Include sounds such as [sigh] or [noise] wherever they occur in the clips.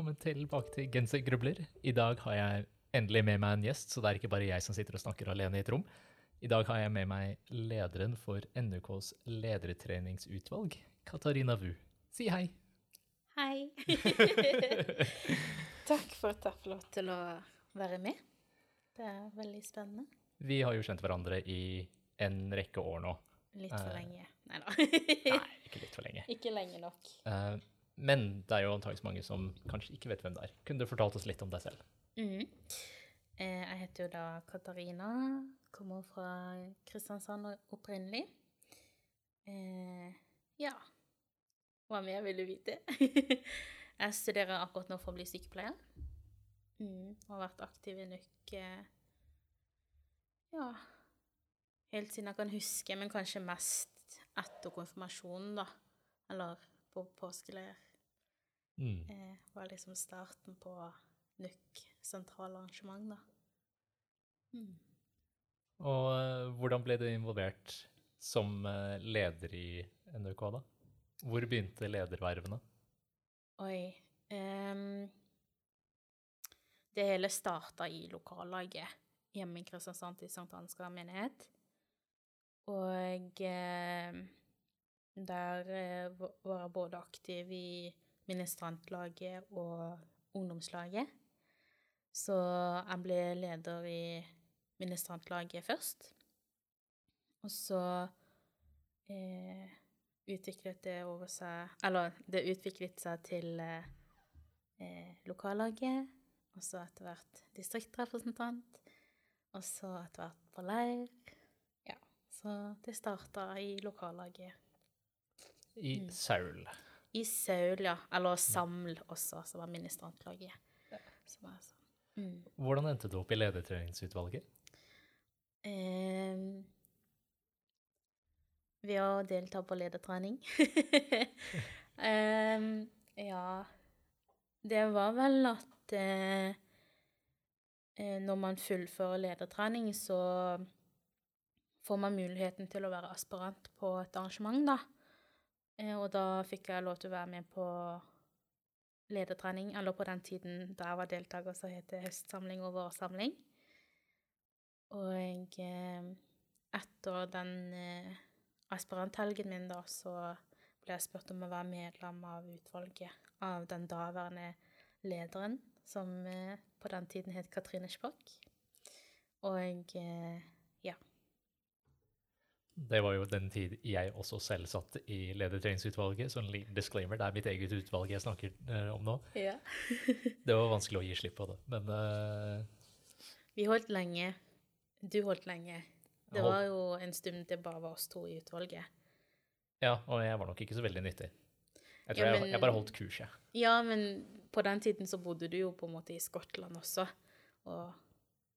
velkommen tilbake til Gensergrubler. I dag har jeg endelig med meg en gjest, så det er ikke bare jeg som sitter og snakker alene i et rom. I dag har jeg med meg lederen for NUKs ledertreningsutvalg, Katarina Wu. Si hei. Hei. [laughs] Takk for at jeg får lov til å være med. Det er veldig spennende. Vi har jo kjent hverandre i en rekke år nå. Litt for Eh, lenge. Nei da. Nei, ikke litt for lenge. [laughs] Ikke lenge nok. Eh, Men det er jo antakeligvis mange som kanskje ikke vet hvem det er. Kunne du fortalt oss litt om deg selv? Mm. Eh, Jeg heter jo da Katarina, kommer fra Kristiansand opprinnelig. Eh, ja. Hva mer vil du vite? [laughs] jeg studerer akkurat nå for å bli sykepleier. Mm, har vært aktiv i NUK ja, helt siden jeg kan huske, men kanskje mest etter konfirmasjonen, da. Eller på påskeleir. Mm. Eh, var liksom starten på NUK sentrale arrangement, da. Mm. Og eh, hvordan ble du involvert som eh, leder i NUK, da? Hvor begynte ledervervene? Oi. um, det hele starta i lokallaget hjemme i Kristiansand i Sankt Ansgar menighet. Og um, der uh, var jeg både aktiv i ministrantlaget og ungdomslaget. Så jeg ble leder i ministrantlaget først. Og så eh, utviklet det over seg Eller det utviklet seg til eh, eh, lokallaget, og så etter hvert distriktsrepresentant, og så etter hvert på leir. Ja, så det starta i lokallaget. I Mm. I Saul, ja. Eller Saml også, som var ministrantlaget. Som er sånn. Mm. Hvordan endte du opp i ledertreningsutvalget? Eh, ved å delta på ledertrening. [laughs] eh, ja Det var vel at eh, eh, når man fullfører ledertrening, så får man muligheten til å være aspirant på et arrangement, da. Eh, og da fikk jeg lov til å være med på ledertrening, eller på den tiden da jeg var deltaker, så het det høstsamling og vårsamling. Og eh, etter den eh, aspiranthelgen min, da, så ble jeg spurt om å være medlem av utvalget av den daværende lederen, som på den tiden het Katrine Spock. Og. Det var jo den tid jeg også selv satt i ledertreningsutvalget, så en liten disclaimer, det er mitt eget utvalg jeg snakker eh, om nå. ja. [laughs] Det var vanskelig å gi slipp på det, men uh... Vi holdt lenge. Du holdt lenge. Det var jo en stund det bare var oss to i utvalget. ja, og jeg var nok ikke så veldig nyttig. Jeg tror Ja, jeg, men- jeg bare holdt kurs, jeg. Ja, men på den tiden så bodde du jo på en måte i Skottland også, og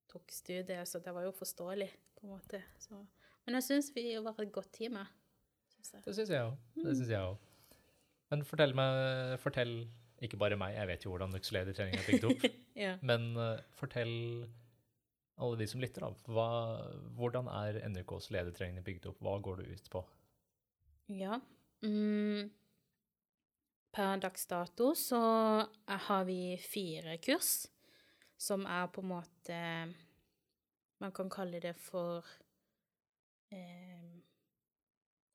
tok studier, så det var jo forståelig, på en måte. Så. Men jeg syns vi var et godt team. Det syns jeg òg. Det syns jeg òg. Men fortell meg, fortell ikke bare meg, jeg vet jo hvordan Nux ledertrening er bygd opp, [laughs] Ja. men eh, fortell alle de som lytter, da. Hva, hvordan er NUKs ledertrening bygd opp? Hva går det ut på? ja. Mm. Per dags dato så har vi fire kurs, som er på en måte Man kan kalle det for eh,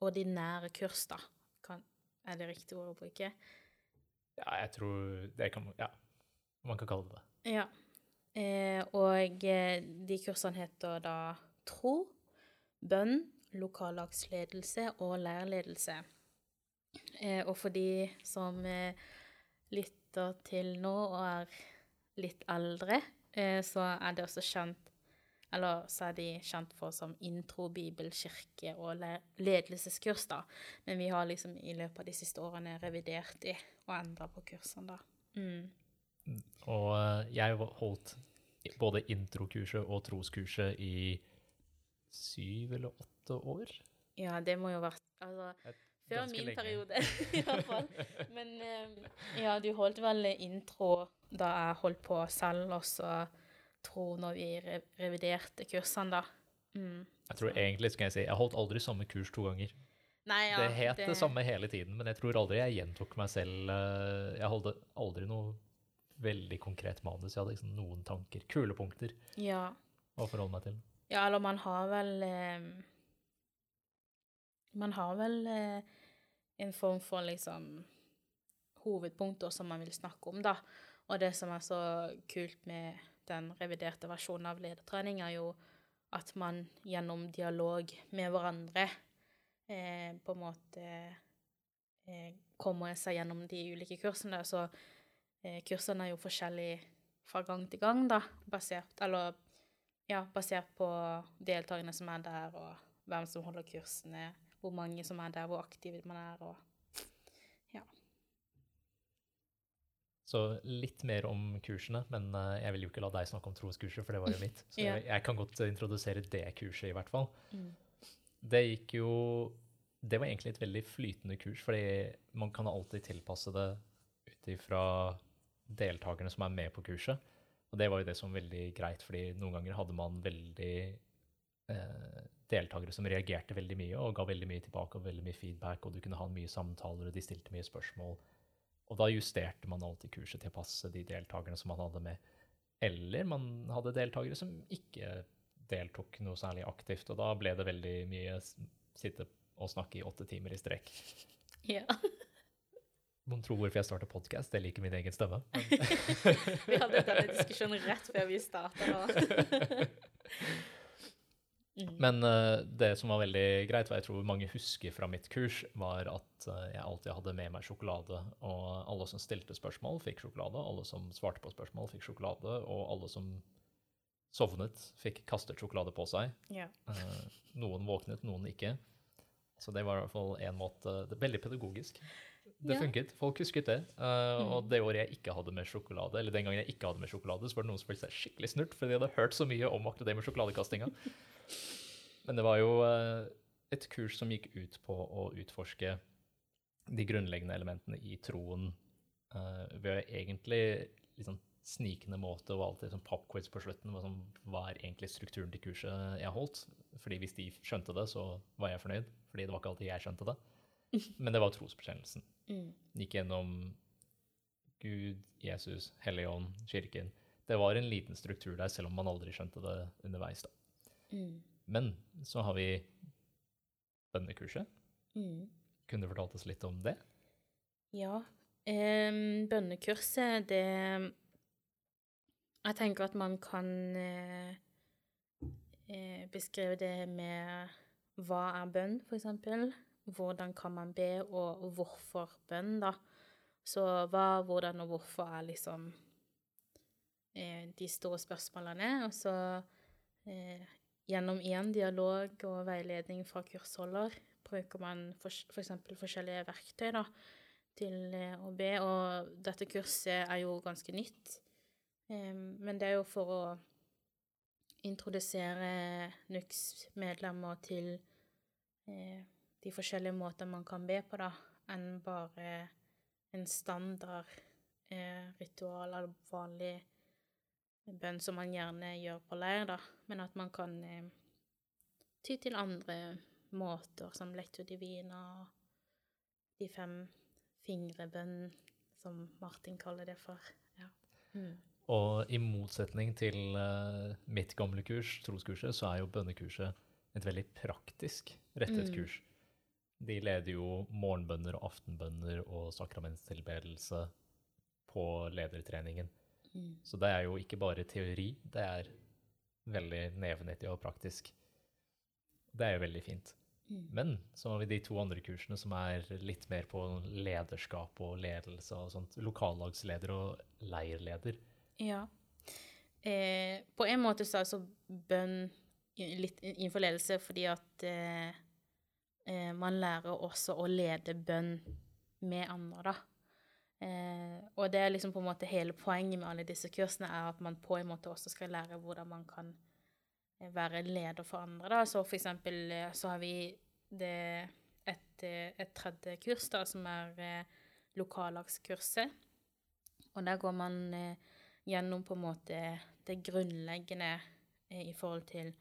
ordinære kurs, da. Kan, er det riktig ord å bruke? Ja, jeg tror det kan Ja, man kan kalle det det. Ja. Eh, og eh, de kursene heter da tro, bønn, lokallagsledelse og lærerledelse. Eh, og for de som eh, lytter til nå og er litt eldre, eh, så er det også kjent eller så er de kjent for som intro, bibel, kirke og ledelseskurs, da. Men vi har liksom i løpet av de siste årene revidert de og endra på kursene, da. Mm. Og eh, jeg holdt både introkurset og troskurset i syv eller åtte år. Ja, det må jo vært Altså, før min lenge. periode, [laughs] i hvert fall. Men eh, ja, du holdt vel intro da jeg holdt på selv, og så tro når vi reviderte kursene, da. Mm. Jeg tror egentlig skal jeg si, jeg holdt aldri samme kurs to ganger. Nei, ja, det het det... samme hele tiden, men jeg tror aldri jeg gjentok meg selv. eh, Jeg holdt aldri noe veldig konkret manus. Jeg hadde liksom noen tanker, kulepunkter, Ja. å forholde meg til. Ja, eller man har vel eh, Man har vel eh, en form for liksom hovedpunkter som man vil snakke om, da. Og det som er så kult med den reviderte versjonen av ledertrening, er jo at man gjennom dialog med hverandre eh, på en måte eh, kommer seg gjennom de ulike kursene. Så eh, kursene er jo forskjellige fra gang til gang, da, basert Eller ja, basert på deltakerne som er der, og hvem som holder kursene, hvor mange som er der, hvor aktive man er, og Så litt mer om kursene, men eh, jeg vil jo ikke la deg snakke om troskurset, for det var jo mitt. Så [laughs] jeg, jeg kan godt eh, introdusere det kurset, i hvert fall. Mm. Det gikk jo Det var egentlig et veldig flytende kurs, fordi man kan alltid tilpasse det ut ifra deltakerne som er med på kurset. Og det var jo det som var veldig greit, fordi noen ganger hadde man veldig eh, deltakere som reagerte veldig mye og ga veldig mye tilbake og veldig mye feedback, og du kunne ha mye samtaler, og de stilte mye spørsmål. Og da justerte man alltid kurset til å passe de deltakerne som man hadde med. Eller man hadde deltakere som ikke deltok noe særlig aktivt, og da ble det veldig mye sitte og snakke i åtte timer i strekk. Ja. [laughs] Noen tror hvorfor jeg starter podkast, det liker min egen stemme. [laughs] Vi hadde denne diskusjonen rett før vi starta nå. [laughs] Mm. Men uh, det som var veldig greit, hva jeg tror mange husker fra mitt kurs, var at uh, jeg alltid hadde med meg sjokolade. Og alle som stilte spørsmål, fikk sjokolade. Alle som svarte på spørsmål, fikk sjokolade. Og alle som sovnet, fikk kastet sjokolade på seg. Ja. Uh, noen våknet, noen ikke. Så det var i hvert fall en måte Det er veldig pedagogisk. Det Ja. funket. Folk husket det. Uh, Mm. Og det året jeg ikke hadde med sjokolade, eller den gangen jeg ikke hadde med sjokolade, så var det noen som følte seg skikkelig snurt, for de hadde hørt så mye om akkurat det med sjokoladekastinga. [laughs] Men det var jo uh, et kurs som gikk ut på å utforske de grunnleggende elementene i troen uh, ved egentlig liksom snikende måte og alltid sånn popquiz på slutten. Som, hva er egentlig strukturen til kurset jeg holdt? Fordi hvis de skjønte det, så var jeg fornøyd. Fordi det var ikke alltid jeg skjønte det. [laughs] Men det var trosbekjennelsen. Mm. Gikk gjennom Gud, Jesus, Helligånd, Kirken. Det var en liten struktur der, selv om man aldri skjønte det underveis. Mm. Men så har vi bønnekurset. Mm. Kunne du fortalt oss litt om det? Ja. Um, bønnekurset, det Jeg tenker at man kan uh, uh, beskrive det med hva er bønn, for eksempel. Hvordan kan man be, og hvorfor bønn, da. Så hva, hvordan og hvorfor er liksom eh, de store spørsmålene. Og så eh, gjennom én dialog og veiledning fra kursholder bruker man for, for eksempel forskjellige verktøy da, til eh, å be. Og dette kurset er jo ganske nytt, eh, men det er jo for å introdusere NUX-medlemmer til eh, de forskjellige måter man kan be på, da, enn bare en standard eh, ritual eller vanlig bønn som man gjerne gjør på leir, da, men at man kan eh, ty til andre måter, som lectio divina og de fem fingre-bønn, som Martin kaller det for. Ja. Mm. Og i motsetning til uh, mitt gamle kurs, troskurset, så er jo bønnekurset et veldig praktisk rettet Mm. kurs. De leder jo morgenbønner og aftenbønner og sakramentstilbedelse på ledertreningen. Mm. Så det er jo ikke bare teori, det er veldig nevenyttig og praktisk. Det er jo veldig fint. Mm. Men så har vi de to andre kursene som er litt mer på lederskap og ledelse og sånt. Lokallagsleder og leirleder. Ja. Eh, på en måte så er altså bønn litt innenfor ledelse fordi at eh, eh, man lærer også å lede bønn med andre, da. Eh, og det er liksom på en måte hele poenget med alle disse kursene, er at man på en måte også skal lære hvordan man kan eh, være leder for andre, da. Så for eksempel eh, så har vi det et, eh, et tredje kurs, da, som er eh, lokallagskurset. Og der går man eh, gjennom på en måte det grunnleggende i forhold til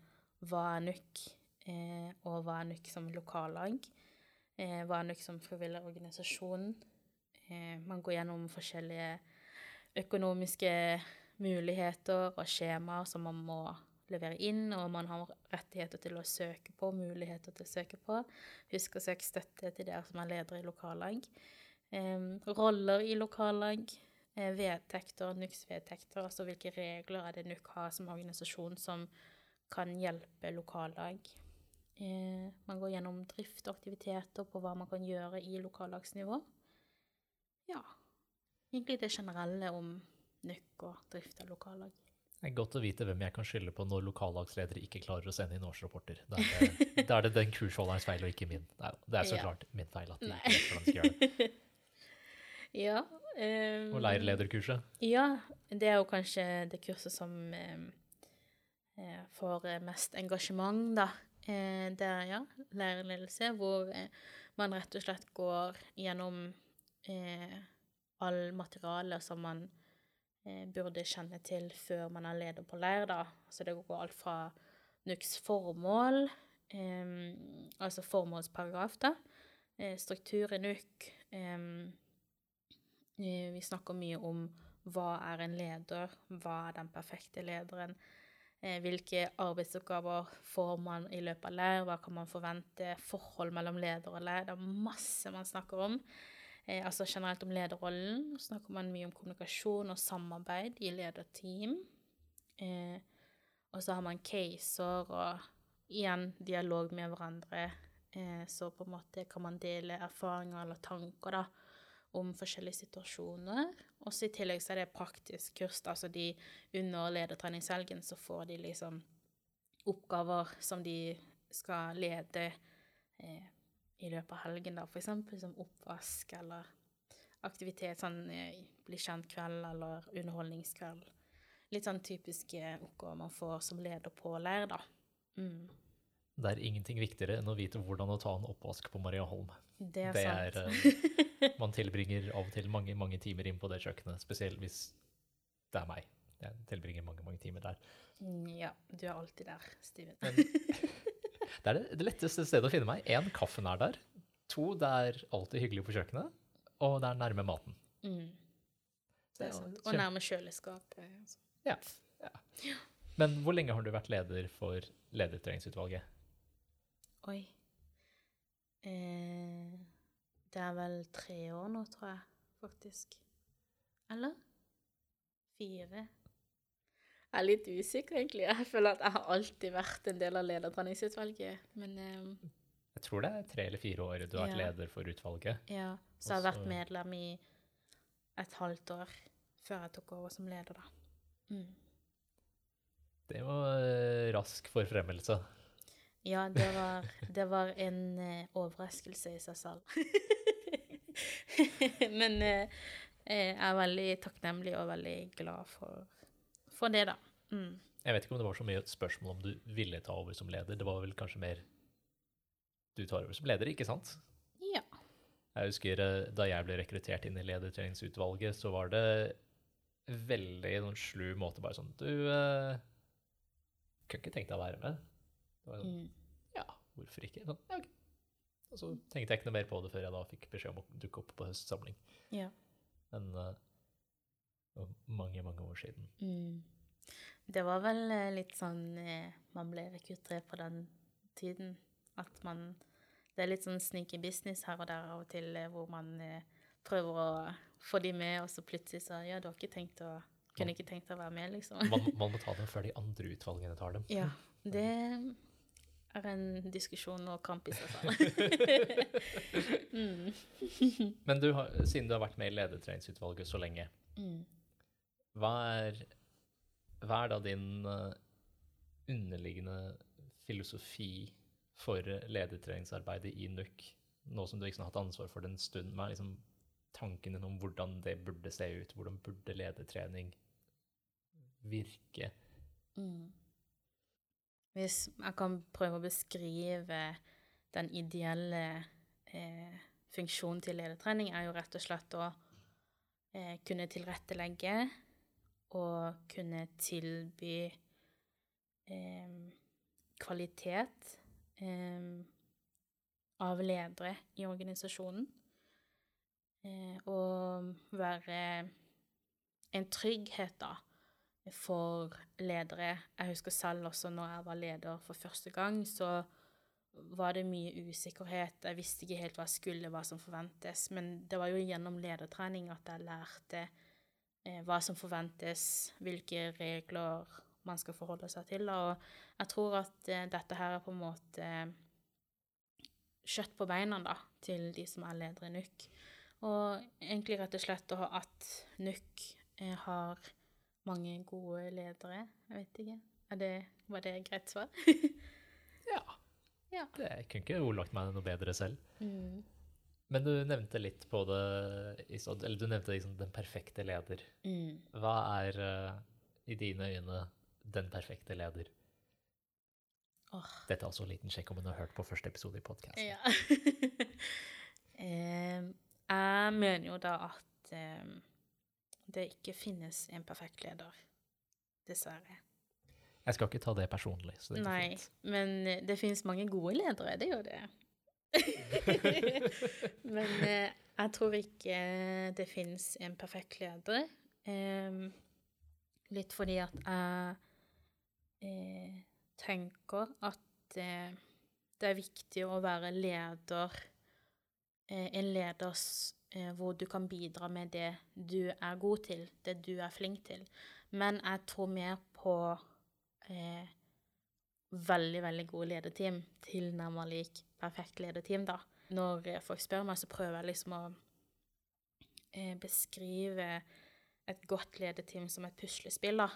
hva er NUK, og hva er NUK som lokallag, eh, hva er NUK som frivillig organisasjon. Eh, man går gjennom forskjellige økonomiske muligheter og skjemaer som man må levere inn, og man har rettigheter til å søke på, muligheter til å søke på. Husk å søke støtte til dere som er ledere i lokallag. Eh, roller i lokallag, eh, vedtekter, NUKS-vedtekter, altså hvilke regler er det NUK har som organisasjon som kan hjelpe lokallag. Eh, man går gjennom drift og aktiviteter på hva man kan gjøre i lokallagsnivå. Ja, egentlig det generelle om nøkk og drift av lokallag. Det er godt å vite hvem jeg kan skylde på når lokallagsledere ikke klarer å sende inn årsrapporter. Da er det, da er det den kursholderens feil og ikke min. Nei, det er så Ja. klart min feil at de ikke vet hvordan de skal gjøre det. [laughs] Ja. Um, Og leirlederkurset. Ja, det er jo kanskje det kurset som eh, får mest engasjement, da. Eh, er ja, lærerledelse, hvor eh, man rett og slett går gjennom eh, all materiale som man eh, burde kjenne til før man er leder på leir, da. Så det går alt fra NUKs formål, eh, altså formålsparagraf, da, eh, struktur i NUK, eh, Eh, Vi snakker mye om hva er en leder, hva er den perfekte lederen, hvilke arbeidsoppgaver får man i løpet av leir, hva kan man forvente, forhold mellom leder og leir. Det er masse man snakker om. Eh, altså generelt om lederrollen. Så snakker man mye om kommunikasjon og samarbeid i lederteam. Eh, og så har man caser og igjen dialog med hverandre. Eh, så på en måte kan man dele erfaringer eller tanker, da om forskjellige situasjoner. Og i tillegg så er det praktisk kurs. Altså de under ledertreningshelgen så får de liksom oppgaver som de skal lede eh, i løpet av helgen, da. For eksempel som oppvask eller aktivitet, sånn eh, bli kjent-kveld eller underholdningskveld. Litt sånn typiske oppgaver man får som leder på leir, da. Mm. Det er ingenting viktigere enn å vite hvordan å ta en oppvask på Mariaholm. Det er Det sant. er, eh, [laughs] Man tilbringer av og til mange mange timer inn på det kjøkkenet, spesielt hvis det er meg. Jeg tilbringer mange mange timer der. Mm, ja, du er alltid der, Steven. Men [laughs] det er det, letteste stedet å finne meg. Én, kaffen er der. To, det er alltid hyggelig på kjøkkenet. Og det er nærme maten. Mm, det er sant. Og nærme kjøleskapet. Altså. Ja, ja. Men hvor lenge har du vært leder for ledertreningsutvalget? Oi. Eh, det er vel tre år nå, tror jeg, faktisk. Eller? Fire? Jeg er litt usikker, egentlig. Jeg føler at jeg har alltid vært en del av ledertreningsutvalget. Men eh, Jeg tror det er tre eller fire år du har vært leder for utvalget. ja, så jeg har vært medlem i et halvt år før jeg tok over som leder, da. Mm. Det var eh, rask forfremmelse. Ja, det var, det var en eh, overraskelse i seg selv. [laughs] Men eh, jeg er veldig takknemlig og veldig glad for, for det, da. Mm. Jeg vet ikke om det var så mye et spørsmål om du ville ta over som leder. Det var vel kanskje mer du tar over som leder, ikke sant? Ja. Jeg husker eh, da jeg ble rekruttert inn i ledertreningsutvalget, så var det veldig noen slu måte bare sånn Du eh, kunne ikke tenkt deg å være med? Det var sånn, Mm. Hvorfor ikke? Sånn, ja, okay. Og så tenkte jeg ikke noe mer på det før jeg da fikk beskjed om å dukke opp på høstsamling. ja. Men eh, det var mange, mange år siden. Mm. Det var vel eh, litt sånn eh, man ble rekruttert på den tiden. At man Det er litt sånn sneaky business her og der av og til, hvor man prøver å få de med, og så plutselig så Ja, du har ikke tenkt å Kunne ikke tenkt å være med, liksom. Man, [laughs] man må ta dem før de andre utvalgene tar dem. Ja, det er en diskusjon og kamp i seg [laughs] selv. mm. Men du har, siden du har vært med i ledertreningsutvalget så lenge, Mm. hva er, hva er da din eh, underliggende filosofi for ledertreningsarbeidet i NUK, nå som du liksom har hatt ansvar for det en stund? Hva er liksom tanken din om hvordan det burde se ut? Hvordan burde ledertrening virke? Mm. Hvis jeg kan prøve å beskrive den ideelle eh, funksjonen til ledertrening, er jo rett og slett å eh, kunne tilrettelegge og kunne tilby eh, kvalitet eh, av ledere i organisasjonen. Eh, og være en trygghet, da, for ledere. Jeg husker selv også når jeg var leder for første gang, så var det mye usikkerhet. Jeg visste ikke helt hva jeg skulle, hva som forventes. Men det var jo gjennom ledertrening at jeg lærte eh, hva som forventes, hvilke regler man skal forholde seg til. Og jeg tror at eh, dette her er på en måte kjøtt på beina da, til de som er ledere i NUK. Og egentlig rett og slett at NUK eh, har mange gode ledere. Jeg vet ikke. Det, var det et greit svar? ja. [laughs] ja. Det, jeg kunne ikke ordlagt meg noe bedre selv. Mm. Men du nevnte litt på det Eller du nevnte liksom den perfekte leder. Mm. Hva er uh, i dine øyne den perfekte leder? Oh. Dette er altså en liten sjekk om hun har hørt på første episode i podkasten. Ja. [laughs] eh, jeg mener jo da at um, det ikke finnes en perfekt leder. Dessverre. Jeg skal ikke ta det personlig. så det Nei, fint. men eh, det finnes mange gode ledere, det gjør det. [laughs] men eh, jeg tror ikke det finnes en perfekt leder. Eh, litt fordi at jeg eh, tenker at eh, det er viktig å være leder, eh, en leders eh, hvor du kan bidra med det du er god til, det du er flink til. Men jeg tror mer på eh, veldig, veldig gode lederteam, tilnærmet lik perfekt lederteam, da. Når folk spør meg, så prøver jeg liksom å eh, beskrive et godt lederteam som et puslespill, da.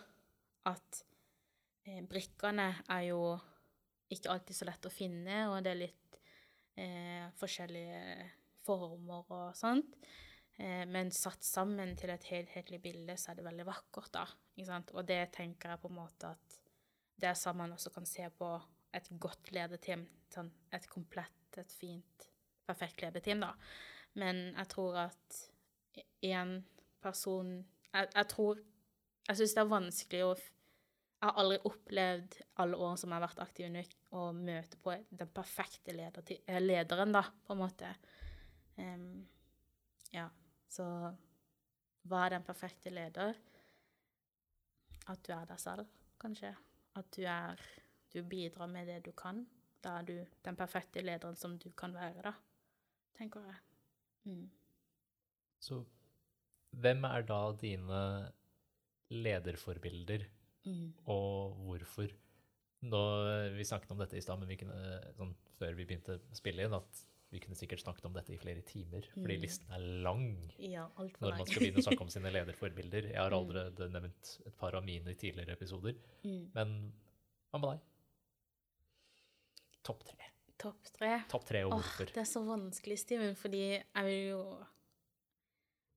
At eh, brikkene er jo ikke alltid så lett å finne, og det er litt eh, forskjellige former og sånt. Eh, men satt sammen til et helhetlig bilde, så er det veldig vakkert, da. Og det tenker jeg på en måte at det er sånn man også kan se på et godt lederteam. Sånn et komplett, et fint, perfekt lederteam, da. Men jeg tror at én person jeg, jeg tror Jeg syns det er vanskelig å Jeg har aldri opplevd alle årene som jeg har vært aktiv i NUK, å møte på den perfekte leder, lederen, da, på en måte. Um, ja, så er den perfekte leder? At du er deg selv, kanskje. At du er Du bidrar med det du kan. Da er du den perfekte lederen som du kan være, da. Tenker jeg. Mm. Så hvem er da dine lederforbilder, Mm. og hvorfor? Nå, vi snakket om dette i stad, men vi kunne, sånn, før vi begynte å spille inn, at vi kunne sikkert snakket om dette i flere timer, fordi Mm. listen er lang Ja, når man skal begynne å snakke om [laughs] sine lederforbilder. Jeg har Mm. allerede nevnt et par av mine i tidligere episoder, mm. men hva med deg? Topp tre. Topp tre. Topp tre og Åh, det er så vanskelig, Steven, fordi jeg vil jo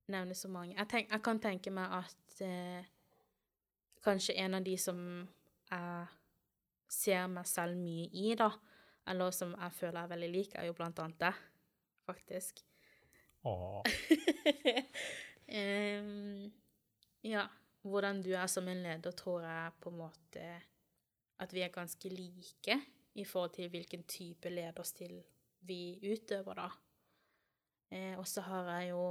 nevne så mange. Jeg, tenk, jeg kan tenke meg at eh, kanskje en av de som jeg ser meg selv mye i, da, eller som jeg føler er veldig lik, er jo blant annet deg, faktisk. Åh, [laughs] um, ja, hvordan du er som en leder, tror jeg på en måte at vi er ganske like i forhold til hvilken type lederstil vi utøver, da. Eh, og så har jeg jo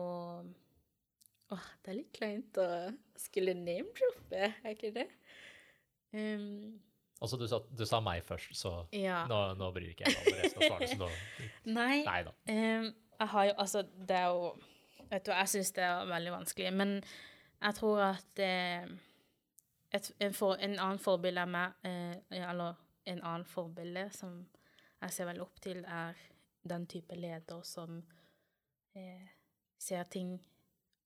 Åh, det er litt kleint å skulle name-droppe, er ikke det? Um, altså, du sa, du sa meg først, så ja. nå, nå bryr ikke jeg meg om resten av svarene. Så nå, [laughs] Nei, nei da. Um, jeg har jo Altså, det er jo Vet du, jeg syns det er veldig vanskelig, men jeg tror at eh, et, en, for, en annen forbilde er meg, eh, eller en annen forbilde som jeg ser veldig opp til, er den type leder som eh, ser ting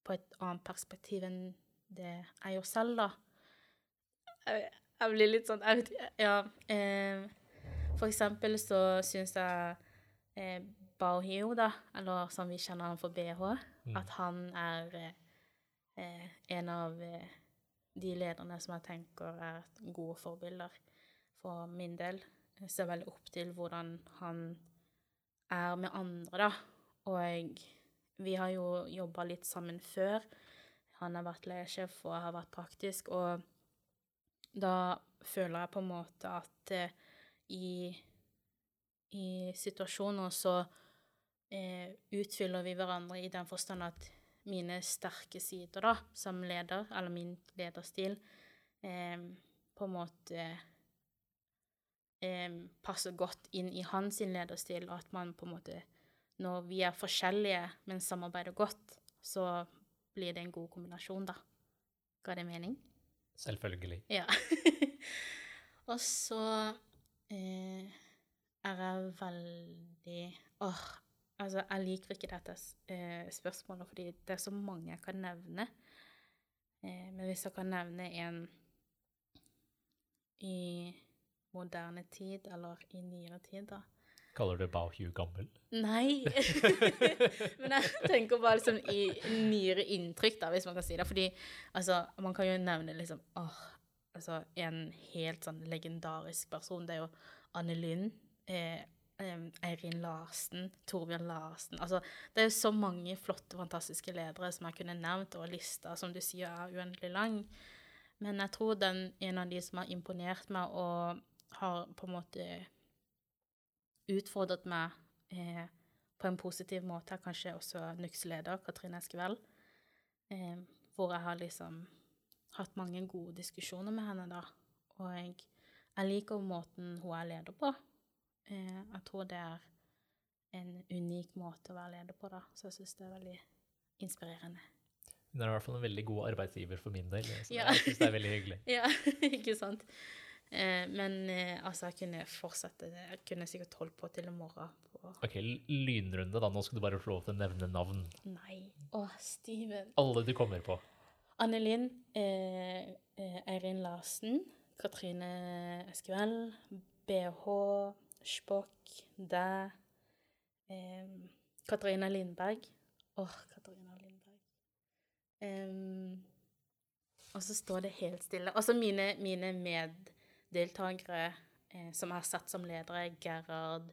på et annet perspektiv enn det jeg gjør selv, da. Jeg, jeg blir litt sånn Jeg vet ikke Ja. Eh, for eksempel så syns jeg eh, Bauhio, da, eller som vi kjenner han for BH, Mm. at han er eh, eh, en av eh, de lederne som jeg tenker er gode forbilder for min del. Jeg ser veldig opp til hvordan han er med andre, da. Og vi har jo jobba litt sammen før. Han har vært leiesjef, og jeg har vært praktisk, og da føler jeg på en måte at eh, i, i situasjoner så eh, utfyller vi hverandre i den forstand at mine sterke sider, da, som leder, eller min lederstil, eh, på en måte eh, passer godt inn i hans lederstil, og at man på en måte Når vi er forskjellige, men samarbeider godt, så blir det en god kombinasjon, da. Ga det mening? Selvfølgelig. Ja. [laughs] og så eh, er jeg veldig Åh, altså, jeg liker ikke dette eh, spørsmålet, fordi det er så mange jeg kan nevne. Eh, men hvis jeg kan nevne en i moderne tid, eller i nyere tid, da Kaller du Bahu gammel? Nei. [laughs] [laughs] Men jeg tenker bare liksom i nyere inntrykk, da, hvis man kan si det. Fordi altså, man kan jo nevne liksom åh, altså, en helt sånn legendarisk person. Det er jo Anne Lynn. Eh, Eirin Larsen, Torbjørn Larsen Altså, det er jo så mange flotte, fantastiske ledere som jeg kunne nevnt, og lista, som du sier, er uendelig lang. Men jeg tror den en av de som har imponert meg og har på en måte utfordret meg eh, på en positiv måte, kanskje også NUX-leder Katrine Eskevell, eh, hvor jeg har liksom hatt mange gode diskusjoner med henne, da. Og jeg, jeg liker måten hun er leder på. Eh, jeg tror det er en unik måte å være leder på, da. Så jeg syns det er veldig inspirerende. Hun er i hvert fall en veldig god arbeidsgiver for min del, så Ja. jeg syns det er veldig hyggelig. [laughs] Ja, ikke sant? Eh, men eh, altså, jeg kunne fortsette. Jeg kunne sikkert holdt på til i morgen. På Ok, lynrunde, da. Nå skal du bare få lov til å nevne navn. Nei. Å, Steven. Alle du kommer på. Anne Linn, eh, eh, Eirin Larsen, Katrine Eskevell. BH, Spok, deg, eh, Katarina Lindberg. Åh, Katarina Lindberg. Em, og så står det helt stille. Og så mine, mine meddeltakere eh, som har satt som ledere, Gerhard,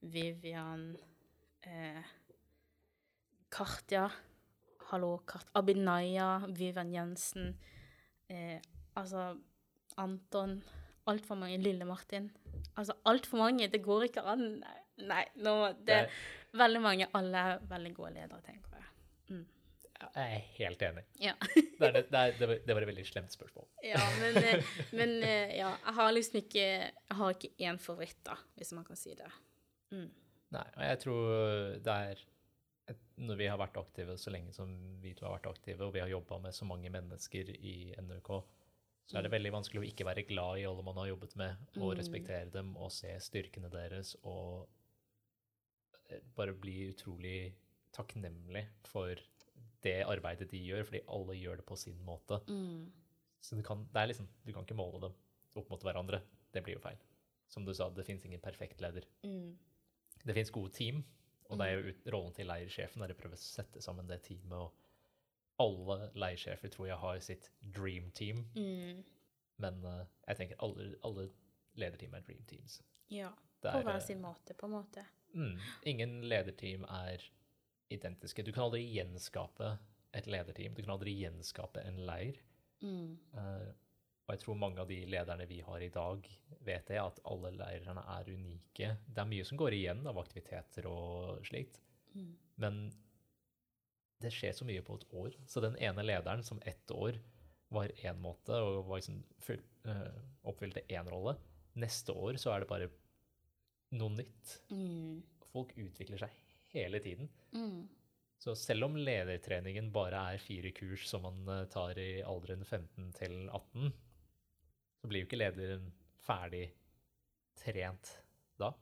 Vivian, eh, Kartja, hallo, Kart, Abinaya, Vivian Jensen, eh, altså Anton, altfor mange, Lille Martin. Altså altfor mange, det går ikke an. Nei, nå, det Det er veldig mange, alle er veldig gode ledere, tenker jeg. Mm. Jeg er helt enig. Ja. Det, er, det, er, det, var, et veldig slemt spørsmål. Ja, men, eh, men eh, ja, jeg har liksom ikke Jeg har ikke én favoritt, da, hvis man kan si det. Mm. Nei, og jeg tror det er Når vi har vært aktive så lenge som vi to har vært aktive, og vi har jobba med så mange mennesker i NUK, så er det veldig vanskelig å ikke være glad i alle man har jobbet med, og Mm. respektere dem og se styrkene deres, og eh, bare bli utrolig takknemlig for det arbeidet de gjør, fordi alle gjør det på sin måte. Mm. Så du kan, det er liksom, du kan ikke måle dem opp mot hverandre. Det blir jo feil. Som du sa, det fins ingen perfekt leder. Mm. Det fins gode team, og det er jo ut- rollen til leirsjefen er å prøve å sette sammen det teamet. og alle leirsjefer tror jeg har sitt dream team, Mm. men uh, jeg tenker alle, alle lederteam er dream teams. Ja. På er, hver eh, sin måte, på en måte. Mm, ingen lederteam er identiske. Du kan aldri gjenskape et lederteam. Du kan aldri gjenskape en leir. Mm. Eh, og jeg tror mange av de lederne vi har i dag, vet det, at alle leirene er unike. Det er mye som går igjen av aktiviteter og slikt, Mm. men det skjer så mye på et år. Så den ene lederen som ett år var én måte og var liksom full, eh, oppfylte én rolle, neste år så er det bare noe nytt. Mm. Folk utvikler seg hele tiden. Mm. Så selv om ledertreningen bare er fire kurs som man eh, tar i alderen 15 til 18, så blir jo ikke lederen ferdig trent da.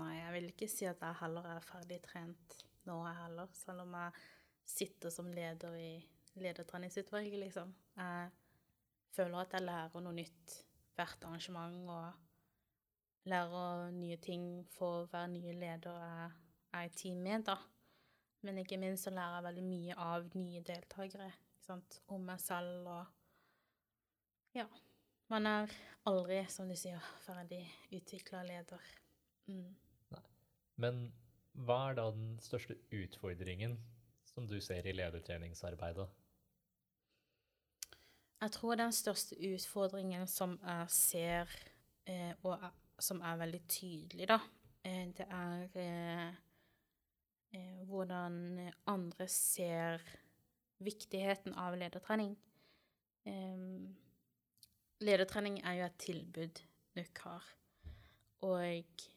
Nei, jeg vil ikke si at jeg heller er ferdig trent nå, jeg heller. Selv om jeg sitter som leder i ledertreningsutvalget, liksom. Jeg føler at jeg lærer noe nytt hvert arrangement, og lærer nye ting for hver nye leder jeg er i team med, da. Men ikke minst så lærer jeg veldig mye av nye deltakere, om meg selv og Ja. Man er aldri, som du sier, ferdig utvikla leder. Mm. Men hva er da den største utfordringen som du ser i ledertreningsarbeidet? Jeg tror den største utfordringen som jeg ser, eh, og som er veldig tydelig, da, eh, det er eh, hvordan andre ser viktigheten av ledertrening. Ledertrening er jo et tilbud NUK har. Og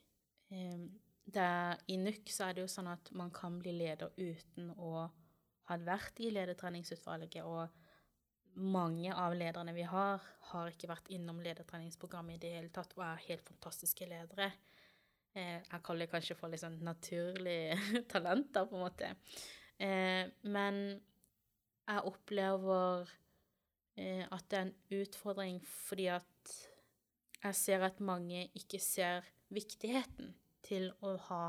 der, i NUK så er det jo sånn at man kan bli leder uten å ha vært i ledertreningsutvalget, og mange av lederne vi har, har ikke vært innom ledertreningsprogrammet i det hele tatt, og er helt fantastiske ledere. Eh, jeg kaller det kanskje for litt sånn naturlige [laughs] talenter, på en måte. Eh, men jeg opplever eh, at det er en utfordring fordi at jeg ser at mange ikke ser viktigheten til å ha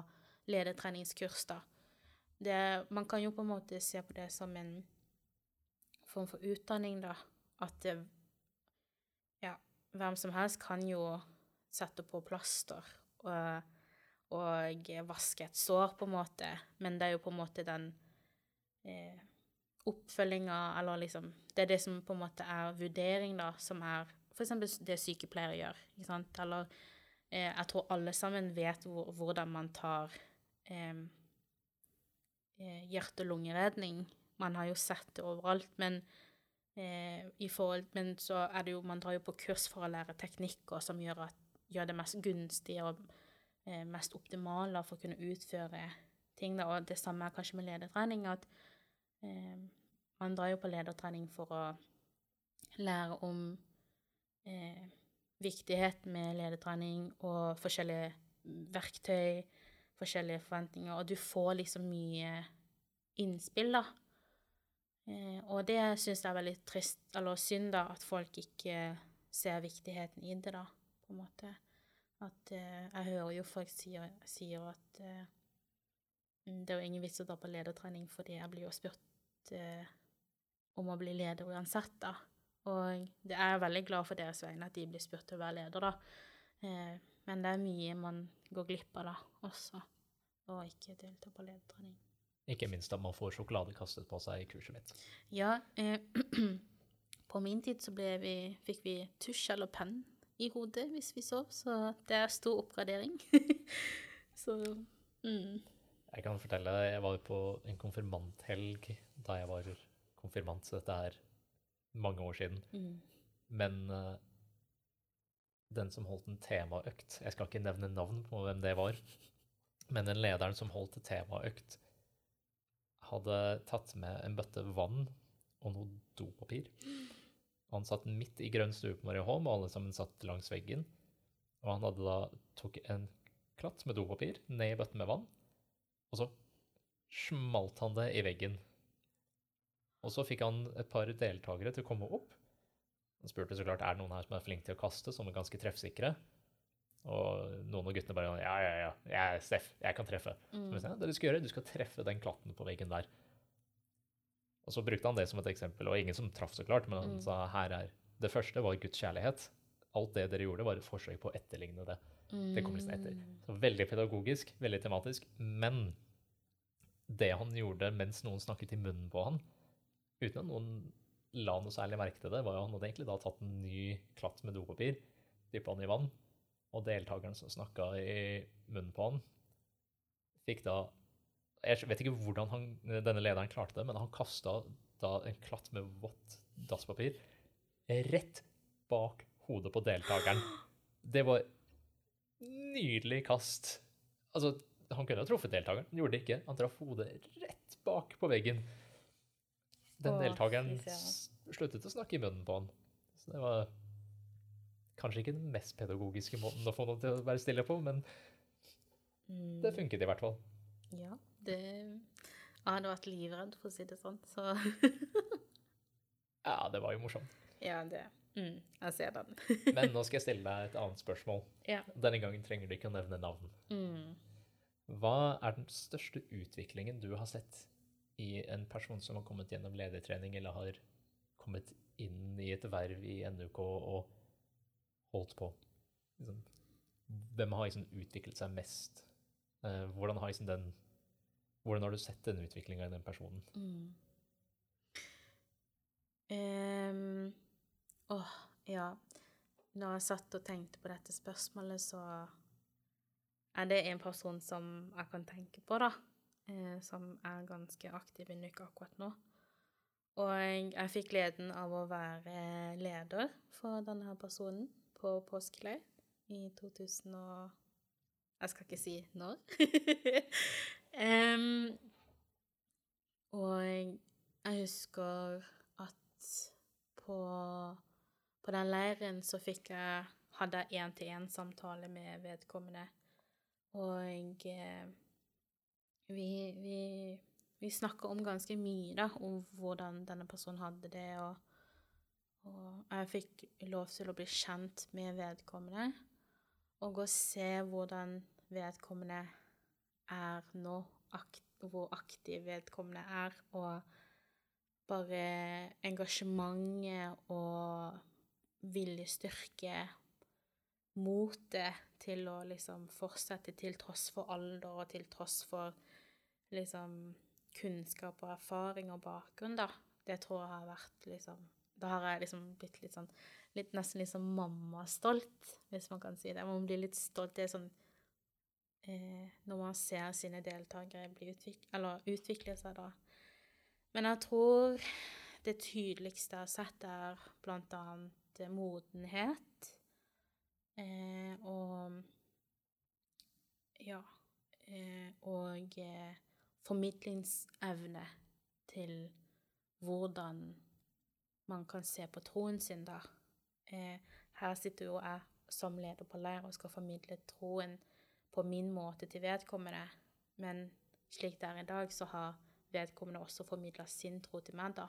ledertreningskurs, da. Det, man kan jo på en måte se på det som en form for utdanning, da. At det, ja, hvem som helst kan jo sette på plaster og, og vaske et sår, på en måte, men det er jo på en måte den eh, oppfølginga, eller liksom Det er det som på en måte er vurdering, da, som er eksempel det sykepleiere gjør, ikke sant, eller eh, jeg tror alle sammen vet hvor, hvordan man tar eh, hjerte- og lungeredning. Man har jo sett det overalt, men eh, i forhold, men så er det jo, man drar jo på kurs for å lære teknikker som gjør, at, gjør det mest gunstig og mest optimale for å kunne utføre ting. Og det samme er kanskje med ledertrening, at eh, man drar jo på ledertrening for å lære om eh, viktighet med ledertrening og forskjellige verktøy, forskjellige forventninger, og du får liksom mye innspill, da. Eh, og det syns jeg er veldig trist, eller synd, da, at folk ikke ser viktigheten i det, da, på en måte. At eh, Jeg hører jo folk sier, sier at eh, det er jo ingen vits å dra på ledertrening, fordi jeg blir jo spurt eh, om å bli leder uansett, da. Og det er jeg veldig glad for deres vegne at de blir spurt til å være leder, da. Eh, men det er mye man går glipp av da også, og ikke delta på ledertrening. Ikke minst at man får sjokolade kastet på seg i kurset mitt. Ja, eh, [clears throat] på min tid så vi, fikk vi tusj eller penn i hodet hvis vi sov, så det er stor oppgradering. [laughs] så mm. Jeg kan fortelle, jeg var på en konfirmanthelg da jeg var konfirmant, så dette er mange år siden. Mm. Men uh, den som holdt en temaøkt, jeg skal ikke nevne navn på hvem det var, men den lederen som holdt temaøkt, hadde tatt med en bøtte vann og noe dopapir. [gasps] Og han satt midt i grønn stue på Marieholm, og alle sammen satt langs veggen. Og han hadde da tok en klatt med dopapir ned i bøtten med vann, og så smalt han det i veggen. Og så fikk han et par deltakere til å komme opp. Han spurte så klart er det noen her som er flinke til å kaste, som er ganske treffsikre. Og noen av guttene bare ja, ja, ja, jeg er Steff, jeg kan treffe. Mm. Så jeg sa, det du skal gjøre, du skal treffe den klatten på veggen der. Og så brukte han det som et eksempel, og ingen som traff så klart, men han Mm. sa her er Det første var Guds kjærlighet. Alt det dere gjorde, var et forsøk på å etterligne det. Det kom liksom etter. Mm. Så veldig pedagogisk, veldig tematisk. Men det han gjorde mens noen snakket i munnen på han, uten at noen la noe særlig merke til det, var jo han hadde egentlig da tatt en ny klatt med dopapir, dyppa den i vann, og deltakeren som snakka i munnen på han, fikk da Jeg vet ikke hvordan han, denne lederen klarte det, men han kasta en klatt med vått dasspapir rett bak hodet på deltakeren. Det var nydelig kast. Altså, han kunne ha truffet deltakeren, han gjorde det ikke. Han traff hodet rett bak på veggen. Den deltakeren sluttet å snakke i munnen på han. Så det var kanskje ikke den mest pedagogiske måten å få noen til å være stille på, men Mm. det funket i hvert fall. Ja, det Jeg hadde vært livredd, for å si det sånn, så [laughs] Ja, det var jo morsomt. Ja, det mm, Jeg ser den. [laughs] Men nå skal jeg stille deg et annet spørsmål. Ja. Denne gangen trenger du ikke å nevne navn. Mm. Hva er den største utviklingen du har sett i en person som har kommet gjennom ledertrening, eller har kommet inn i et verv i NUK og holdt på? Liksom, hvem har liksom utviklet seg mest? Eh, hvordan, har liksom den, hvordan har du sett denne utviklinga i den personen? Mm. um, åh, ja. Når jeg satt og tenkte på dette spørsmålet, så er det en person som jeg kan tenke på, da. eh, som er ganske aktiv i Nyk akkurat nå. Og jeg fikk gleden av å være leder for denne personen på påskeleir i 2000 og Jeg skal ikke si når. [laughs] Em, og jeg husker at på, på den leiren så fikk jeg hadde jeg én-til-én-samtale med vedkommende. Og eh, vi, vi, vi snakka om ganske mye, da, om hvordan denne personen hadde det, og, og jeg fikk lov til å bli kjent med vedkommende, og å se hvordan vedkommende er nå, akt, hvor aktiv vedkommende er, og bare engasjementet og viljestyrke, motet til å liksom fortsette til tross for alder og til tross for liksom kunnskap og erfaring og bakgrunn, da. Det tror jeg har vært liksom Da har jeg liksom blitt litt sånn litt, Nesten litt sånn mammastolt, hvis man kan si det. Man blir litt stolt. Det er sånn Når man ser sine deltakere utvik utvikle seg, da. Men jeg tror det tydeligste jeg har sett, er eh, modenhet. Eh, og Ja. Eh, og eh, formidlingsevne til hvordan man kan se på troen sin, da. Eh, her sitter jo jeg som leder på leir og skal formidle troen på min måte til vedkommende, men slik det er i dag, så har vedkommende også formidla sin tro til meg, da.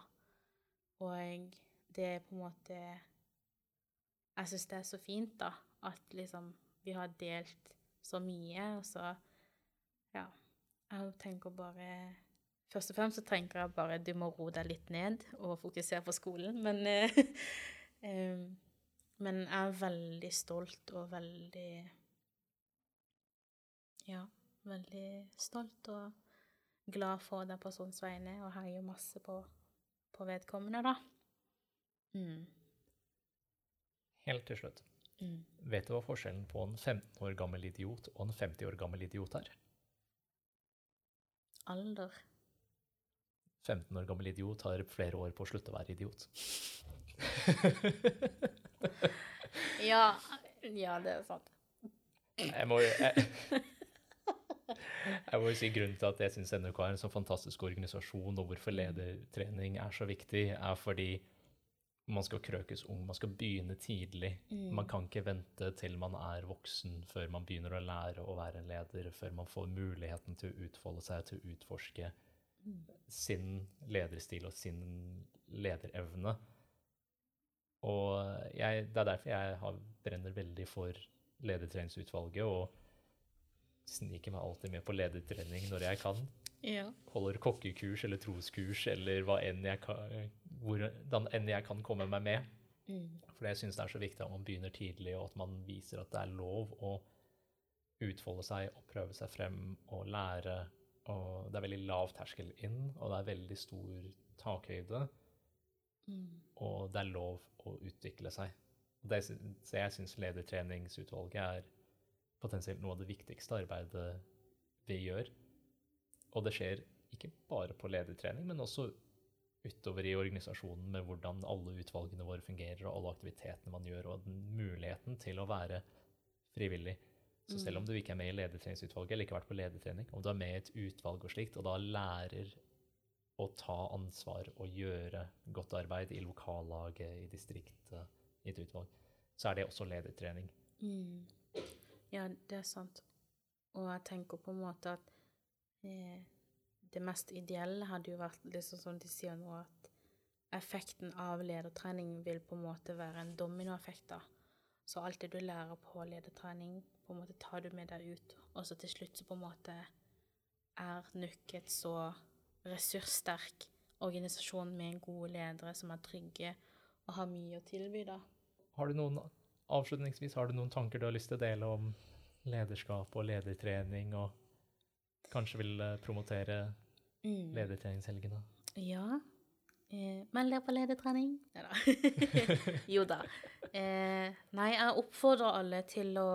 Og det er på en måte Jeg syns det er så fint, da, at liksom vi har delt så mye, og så Ja. Jeg tenker bare Først og fremst så tenker jeg bare du må roe deg litt ned og fokusere på skolen, men [laughs] eh, Men jeg er veldig stolt og veldig Ja, veldig stolt og glad for den personens vegne, og heier masse på, på vedkommende, da. Mm. Helt til slutt. Mm. Vet du hva forskjellen på en 15 år gammel idiot og en 50 år gammel idiot er? Alder. 15 år gammel idiot har flere år på å slutte å være idiot. [laughs] Ja, ja, det er sant. Jeg må jo [laughs] jeg, må jo si grunnen til at jeg syns NRK er en så fantastisk organisasjon, og hvorfor ledertrening er så viktig, er fordi man skal krøkes ung, man skal begynne tidlig. Man kan ikke vente til man er voksen før man begynner å lære å være en leder, før man får muligheten til å utfolde seg, til å utforske sin lederstil og sin lederevne. Og jeg, det er derfor jeg har, brenner veldig for ledertreningsutvalget og sniker meg alltid med på ledertrening når jeg kan. Ja. Holder kokkekurs eller troskurs eller hva enn jeg kan, hvordan enn jeg kan komme meg med. Mm. For jeg syns det er så viktig at man begynner tidlig, og at man viser at det er lov å utfolde seg og prøve seg frem og lære. Og det er veldig lav terskel inn, og det er veldig stor takhøyde. Mm. Og det er lov å utvikle seg. Det, så jeg syns ledertreningsutvalget er potensielt noe av det viktigste arbeidet vi gjør. Og det skjer ikke bare på ledertrening, men også utover i organisasjonen med hvordan alle utvalgene våre fungerer, og alle aktivitetene man gjør, og den muligheten til å være frivillig. Så selv om du ikke er med i ledertreningsutvalget, eller ikke har vært på ledertrening, om du er med i et utvalg og slikt, og da lærer å ta ansvar og gjøre godt arbeid i lokallaget, i distriktet, i et utvalg, så er det også ledertrening. Mm. Ja, det er sant. Og jeg tenker på en måte at eh, det mest ideelle hadde jo vært liksom som de sier nå, at effekten av ledertrening vil på en måte være en dominoeffekt, da. Så alt det du lærer på ledertrening, på en måte tar du med deg ut, og så til slutt så på en måte er NUK et så ressurssterk organisasjon med gode ledere som er trygge og har mye å tilby, da. Har du noen, avslutningsvis, har du noen tanker du har lyst til å dele om lederskap og ledertrening, og kanskje vil eh, promotere Mm. ledertreningshelgene? Ja. Eh, Meld deg på ledertrening. Neida. [laughs] jo da. Eh, nei, jeg oppfordrer alle til å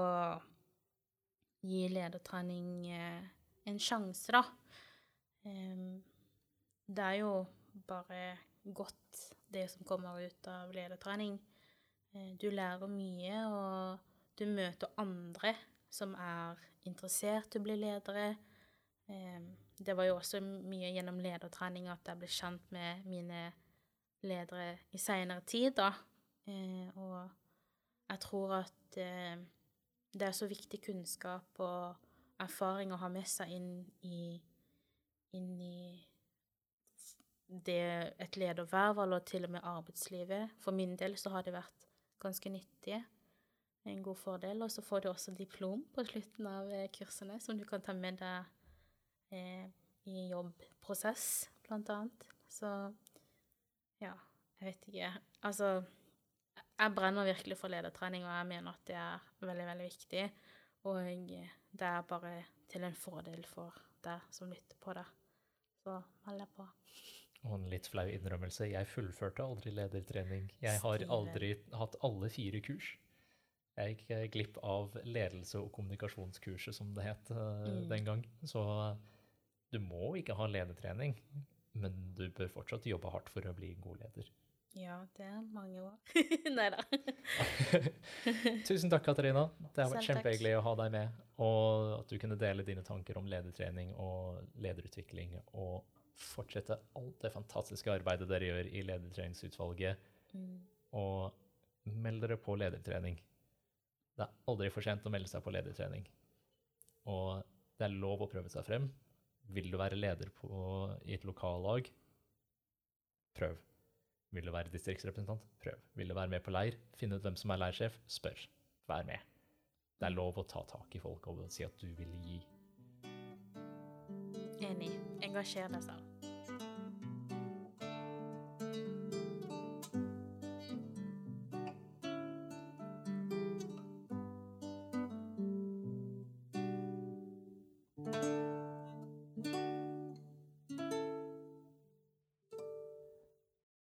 gi ledertrening eh, en sjanse, da. Em, det er jo bare godt, det som kommer ut av ledertrening. Eh, du lærer mye, og du møter andre som er interessert i å bli ledere. Det var jo også mye gjennom ledertrening at jeg ble kjent med mine ledere i seinere tid, da. Eh, og jeg tror at eh, det er så viktig kunnskap og erfaring å ha med seg inn i, inn i det et lederverv, eller til og med arbeidslivet. For min del så har det vært ganske nyttige. En god fordel. Og så får du også diplom på slutten av eh, kursene, som du kan ta med deg eh, i jobbprosess, blant annet. Så ja, jeg vet ikke. Altså, jeg brenner virkelig for ledertrening, og jeg mener at det er veldig, veldig viktig. Og det er bare til en fordel for deg som lytter på det. Så meld deg på. Og en litt flau innrømmelse, jeg fullførte aldri ledertrening. Jeg har aldri hatt alle fire kurs. Jeg gikk eh, glipp av ledelse- og kommunikasjonskurset, som det het eh, Mm. den gang. Så du må ikke ha ledertrening, men du bør fortsatt jobbe hardt for å bli en god leder. Ja, det er mange år. Nei da. Tusen takk, Katarina. Det har vært kjempehyggelig å ha deg med, og at du kunne dele dine tanker om ledertrening og lederutvikling, og fortsette alt det fantastiske arbeidet dere gjør i ledertreningsutvalget, Mm. og meld dere på ledertrening. Det er aldri for sent å melde seg på ledertrening. Og det er lov å prøve seg frem. Vil du være leder på, i et lokallag? Prøv. Vil du være distriktsrepresentant? Prøv. Vil du være med på leir? Finne ut hvem som er leirsjef? Spør. Vær med. Det er lov å ta tak i folk og si at du vil gi. Enig. Engasjer deg selv.